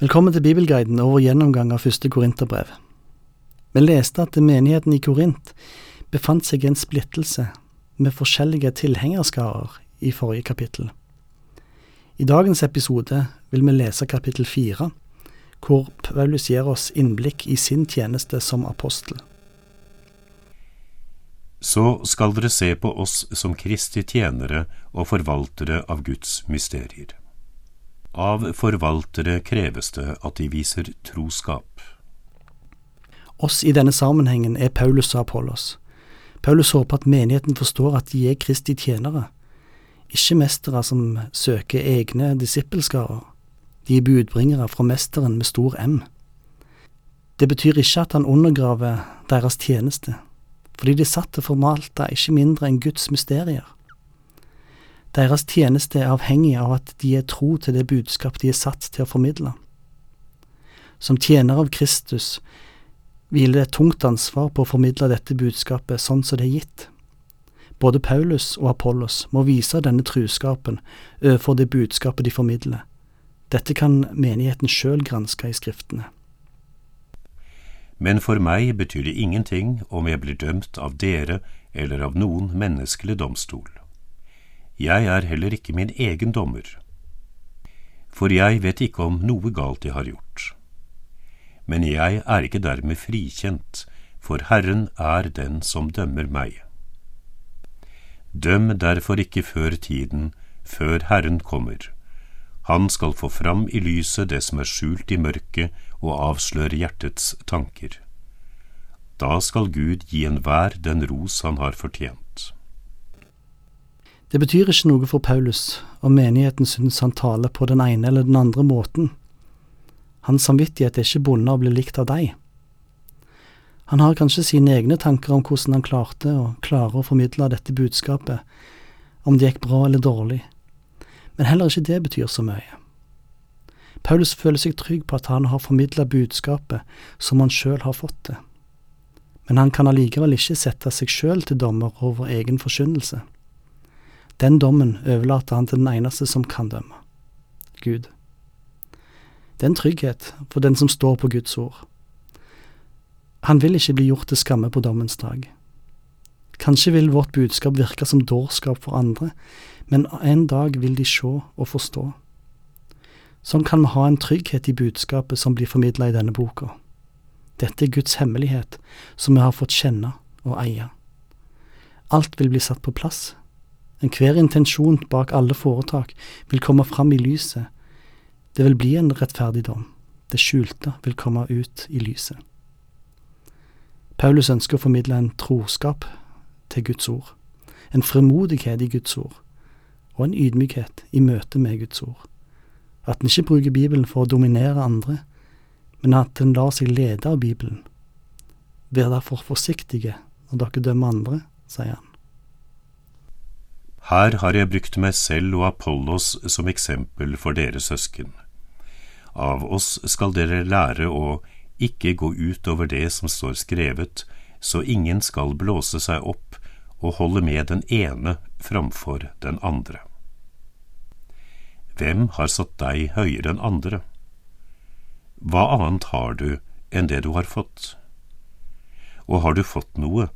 Velkommen til Bibelguiden og vår gjennomgang av første Korinterbrev. Vi leste at menigheten i Korint befant seg i en splittelse med forskjellige tilhengerskarer i forrige kapittel. I dagens episode vil vi lese kapittel fire, hvor Paulus gir oss innblikk i sin tjeneste som apostel. Så skal dere se på oss som Kristi tjenere og forvaltere av Guds mysterier. Av forvaltere kreves det at de viser troskap. Oss i denne sammenhengen er Paulus og Apollos. Paulus håper at menigheten forstår at de er Kristi tjenere, ikke mestere som søker egne disippelskarer. De er budbringere fra mesteren med stor M. Det betyr ikke at han undergraver deres tjeneste, fordi de satt til formalte ikke mindre enn Guds mysterier. Deres tjeneste er avhengig av at de er tro til det budskap de er satt til å formidle. Som tjener av Kristus hviler det et tungt ansvar på å formidle dette budskapet sånn som det er gitt. Både Paulus og Apollos må vise denne truskapen overfor det budskapet de formidler. Dette kan menigheten sjøl granske i Skriftene. Men for meg betyr det ingenting om jeg blir dømt av dere eller av noen menneskelig domstol. Jeg er heller ikke min egen dommer, for jeg vet ikke om noe galt jeg har gjort. Men jeg er ikke dermed frikjent, for Herren er den som dømmer meg. Døm derfor ikke før tiden, før Herren kommer. Han skal få fram i lyset det som er skjult i mørket, og avsløre hjertets tanker. Da skal Gud gi enhver den ros han har fortjent. Det betyr ikke noe for Paulus om menigheten synes han taler på den ene eller den andre måten. Hans samvittighet er ikke bundet av å bli likt av deg. Han har kanskje sine egne tanker om hvordan han klarte og klarer å formidle dette budskapet, om det gikk bra eller dårlig, men heller ikke det betyr så mye. Paulus føler seg trygg på at han har formidla budskapet som han sjøl har fått det, men han kan allikevel ikke sette seg sjøl til dommer over egen forkynnelse. Den dommen overlater han til den eneste som kan dømme, Gud. Det er en trygghet for den som står på Guds ord. Han vil ikke bli gjort til skamme på dommens dag. Kanskje vil vårt budskap virke som dårskap for andre, men en dag vil de se og forstå. Sånn kan vi ha en trygghet i budskapet som blir formidla i denne boka. Dette er Guds hemmelighet, som vi har fått kjenne og eie. Alt vil bli satt på plass Enhver intensjon bak alle foretak vil komme fram i lyset. Det vil bli en rettferdig dom. Det skjulte vil komme ut i lyset. Paulus ønsker å formidle en troskap til Guds ord, en fremodighet i Guds ord, og en ydmykhet i møte med Guds ord. At en ikke bruker Bibelen for å dominere andre, men at en lar seg lede av Bibelen. Vær derfor forsiktige når dere dømmer andre, sier han. Her har jeg brukt meg selv og Apollos som eksempel for dere søsken. Av oss skal dere lære å ikke gå ut over det som står skrevet, så ingen skal blåse seg opp og holde med den ene framfor den andre. Hvem har satt deg høyere enn andre? Hva annet har du enn det du har fått? Og har du fått noe,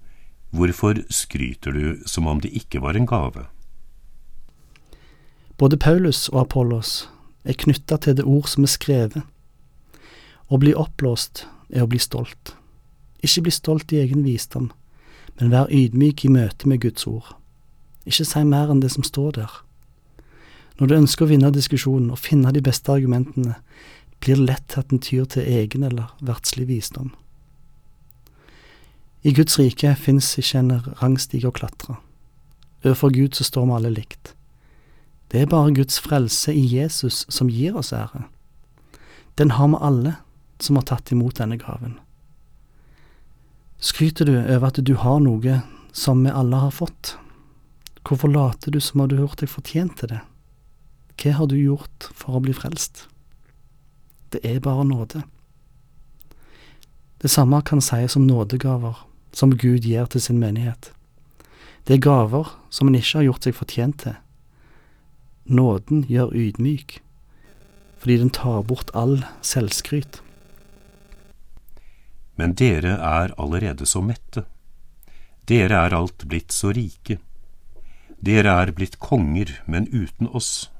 hvorfor skryter du som om det ikke var en gave? Både Paulus og Apollos er knytta til det ord som er skrevet. Å bli oppblåst er å bli stolt. Ikke bli stolt i egen visdom, men vær ydmyk i møte med Guds ord. Ikke si mer enn det som står der. Når du ønsker å vinne diskusjonen og finne de beste argumentene, blir det lett at en tyr til egen eller verdslig visdom. I Guds rike fins ikke en rangstige å klatre. Overfor Gud så står vi alle likt. Det er bare Guds frelse i Jesus som gir oss ære. Den har vi alle som har tatt imot denne gaven. Skryter du over at du har noe som vi alle har fått? Hvorfor later du som om du har gjort deg fortjent til det? Hva har du gjort for å bli frelst? Det er bare nåde. Det samme kan sies om nådegaver som Gud gir til sin menighet. Det er gaver som en ikke har gjort seg fortjent til, Nåden gjør ydmyk, fordi den tar bort all selvskryt. Men dere er allerede så mette. Dere er alt blitt så rike. Dere er blitt konger, men uten oss.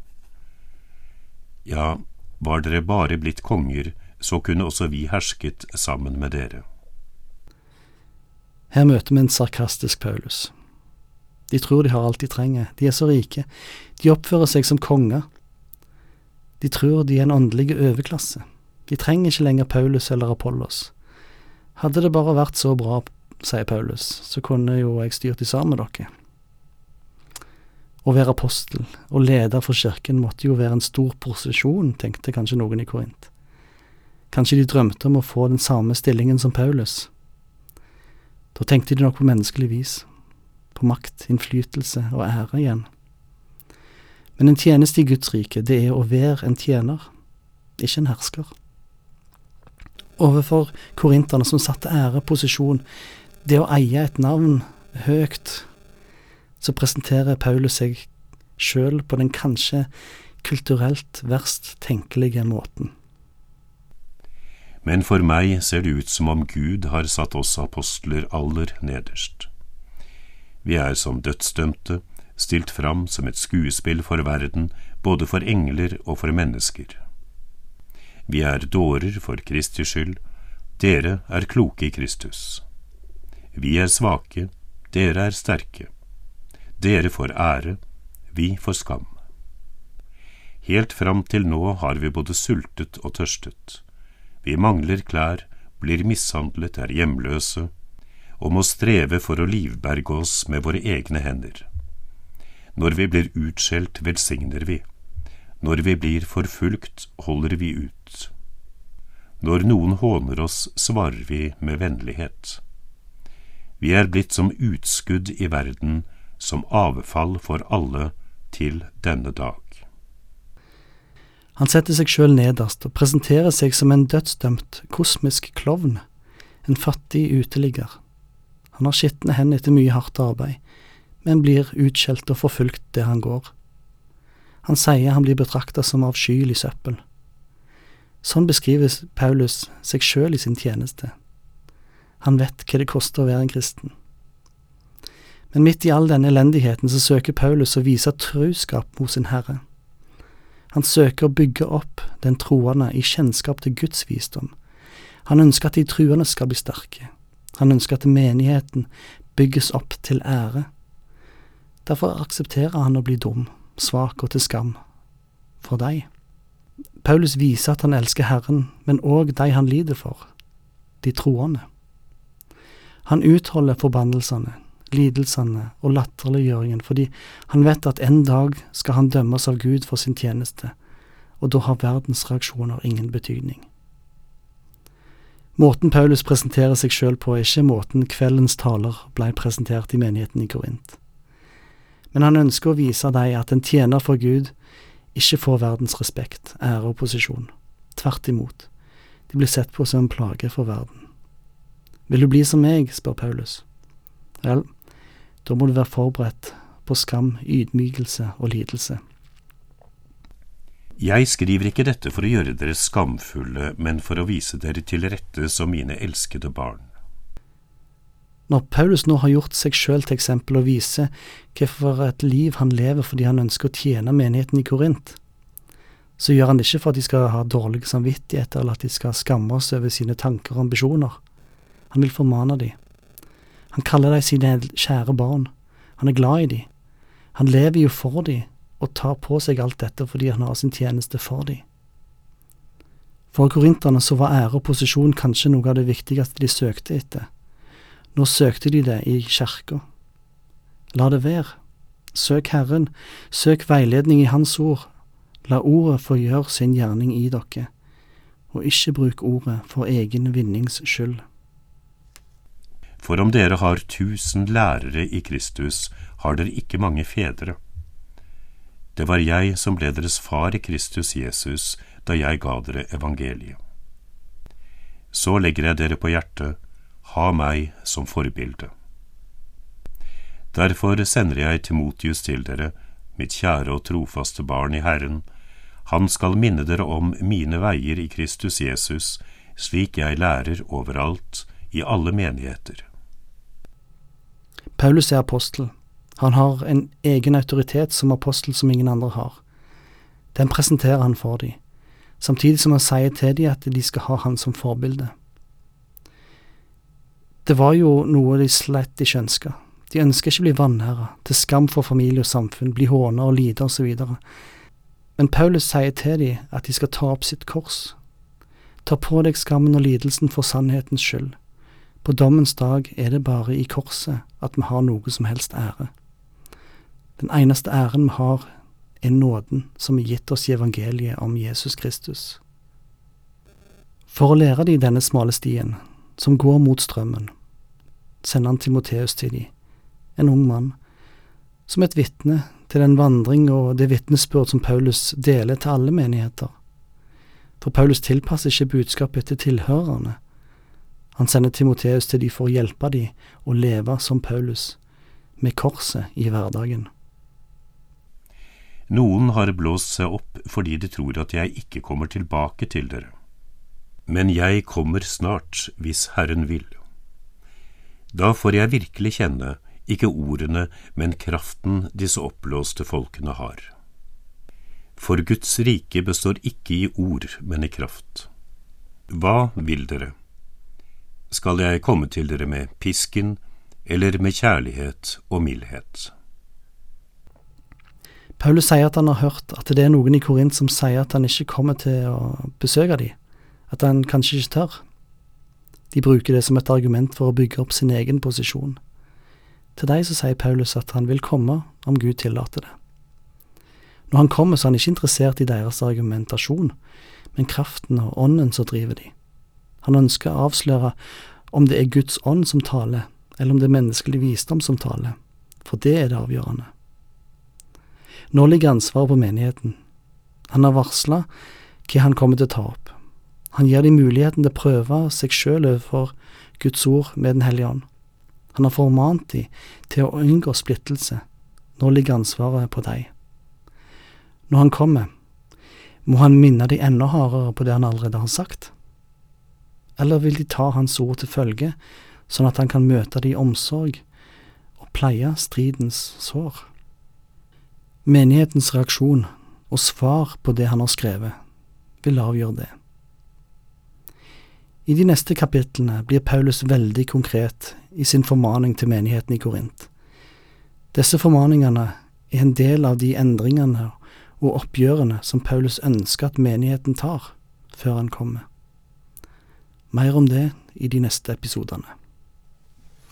Ja, var dere bare blitt konger, så kunne også vi hersket sammen med dere. Her møter vi en sarkastisk Paulus. De tror de har alt de trenger, de er så rike, de oppfører seg som konger. De tror de er en åndelig overklasse. De trenger ikke lenger Paulus eller Apollos. Hadde det bare vært så bra, sier Paulus, så kunne jo jeg styrt i sammen med dere. Å være apostel og leder for kirken måtte jo være en stor prosesjon, tenkte kanskje noen i Korint. Kanskje de drømte om å få den samme stillingen som Paulus. Da tenkte de nok på menneskelig vis, på makt, innflytelse og ære igjen. Men en tjeneste i Guds rike, det er å være en tjener, ikke en hersker. Overfor korinterne som satte ære, posisjon, det å eie et navn høyt, så presenterer Paulus seg sjøl på den kanskje kulturelt verst tenkelige måten. Men for meg ser det ut som om Gud har satt oss apostler aller nederst. Vi er som dødsdømte, stilt fram som et skuespill for verden, både for engler og for mennesker. Vi er dårer for Kristi skyld, dere er kloke i Kristus. Vi er svake, dere er sterke. Dere får ære, vi får skam. Helt fram til nå har vi både sultet og tørstet. Vi mangler klær, blir mishandlet, er hjemløse, og må streve for å livberge oss med våre egne hender. Når vi blir utskjelt, velsigner vi. Når vi blir forfulgt, holder vi ut. Når noen håner oss, svarer vi med vennlighet. Vi er blitt som utskudd i verden, som avfall for alle til denne dag. Han setter seg sjøl nederst og presenterer seg som en dødsdømt kosmisk klovn, en fattig uteligger. Han har skitne hender etter mye hardt arbeid, men blir utskjelt og forfulgt der han går. Han sier han blir betrakta som avskyelig søppel. Sånn beskriver Paulus seg sjøl i sin tjeneste. Han vet hva det koster å være en kristen. Men midt i all denne elendigheten så søker Paulus å vise truskap mot sin Herre. Han søker å bygge opp den troende i kjennskap til Guds visdom. Han ønsker at de truende skal bli sterke. Han ønsker at menigheten bygges opp til ære. Derfor aksepterer han å bli dum, svak og til skam for deg. Paulus viser at han elsker Herren, men òg de han lider for, de troende. Han utholder forbannelsene, lidelsene og latterliggjøringen, fordi han vet at en dag skal han dømmes av Gud for sin tjeneste, og da har verdens reaksjoner ingen betydning. Måten Paulus presenterer seg sjøl på, er ikke måten kveldens taler blei presentert i menigheten i Korint. Men han ønsker å vise deg at en tjener for Gud ikke får verdens respekt, ære og posisjon. Tvert imot, de blir sett på som en plage for verden. Vil du bli som meg, spør Paulus. Vel, da må du være forberedt på skam, ydmykelse og lidelse. Jeg skriver ikke dette for å gjøre dere skamfulle, men for å vise dere til rette som mine elskede barn. Når Paulus nå har gjort seg sjøl til eksempel og viser hvorfor et liv han lever fordi han ønsker å tjene menigheten i Korint, så gjør han det ikke for at de skal ha dårlig samvittighet eller at de skal skamme oss over sine tanker og ambisjoner. Han vil formane dem. Han kaller dem sine kjære barn. Han er glad i dem. Han lever jo for dem og tar på seg alt dette fordi han har sin tjeneste for dem. For korinterne så var ære og posisjon kanskje noe av det viktigste de søkte etter. Nå søkte de det i kirka. La det være. Søk Herren, søk veiledning i Hans ord. La ordet få gjøre sin gjerning i dere, og ikke bruk ordet for egen vinnings skyld. For om dere har tusen lærere i Kristus, har dere ikke mange fedre. Det var jeg som ble deres far i Kristus Jesus da jeg ga dere evangeliet. Så legger jeg dere på hjertet, ha meg som forbilde. Derfor sender jeg Timotius til dere, mitt kjære og trofaste barn i Herren, Han skal minne dere om mine veier i Kristus Jesus, slik jeg lærer overalt, i alle menigheter. Paulus er apostel. Han har en egen autoritet som apostel som ingen andre har. Den presenterer han for dem, samtidig som han sier til dem at de skal ha han som forbilde. Det var jo noe de slett ikke ønska. De ønsker ikke å bli vanæra, til skam for familie og samfunn, bli håna og lide osv. Men Paulus sier til dem at de skal ta opp sitt kors. Ta på deg skammen og lidelsen for sannhetens skyld. På dommens dag er det bare i korset at vi har noe som helst ære. Den eneste æren vi har, er nåden som er gitt oss i evangeliet om Jesus Kristus. For å lære de denne smale stien, som går mot strømmen, sender han Timoteus til de, en ung mann, som et vitne til den vandring og det vitnesbyrd som Paulus deler til alle menigheter. For Paulus tilpasser ikke budskapet til tilhørerne. Han sender Timoteus til de for å hjelpe de å leve som Paulus, med korset i hverdagen. Noen har blåst seg opp fordi de tror at jeg ikke kommer tilbake til dere. Men jeg kommer snart, hvis Herren vil. Da får jeg virkelig kjenne, ikke ordene, men kraften disse oppblåste folkene har. For Guds rike består ikke i ord, men i kraft. Hva vil dere? Skal jeg komme til dere med pisken, eller med kjærlighet og mildhet? Paulus sier at han har hørt at det er noen i Korint som sier at han ikke kommer til å besøke dem, at han kanskje ikke tør. De bruker det som et argument for å bygge opp sin egen posisjon. Til deg så sier Paulus at han vil komme om Gud tillater det. Når han kommer, så er han ikke interessert i deres argumentasjon, men kraften og ånden som driver de. Han ønsker å avsløre om det er Guds ånd som taler, eller om det er menneskelig visdom som taler, for det er det avgjørende. Nå ligger ansvaret på menigheten. Han har varsla hva han kommer til å ta opp. Han gir dem muligheten til å prøve seg sjøl overfor Guds ord med Den hellige ånd. Han har formant dem til å unngå splittelse. Nå ligger ansvaret på deg. Når han kommer, må han minne dem enda hardere på det han allerede har sagt? Eller vil de ta hans ord til følge, sånn at han kan møte dem i omsorg og pleie stridens sår? Menighetens reaksjon og svar på det han har skrevet, vil avgjøre det. I de neste kapitlene blir Paulus veldig konkret i sin formaning til menigheten i Korint. Disse formaningene er en del av de endringene og oppgjørene som Paulus ønsker at menigheten tar, før han kommer. Mer om det i de neste episodene.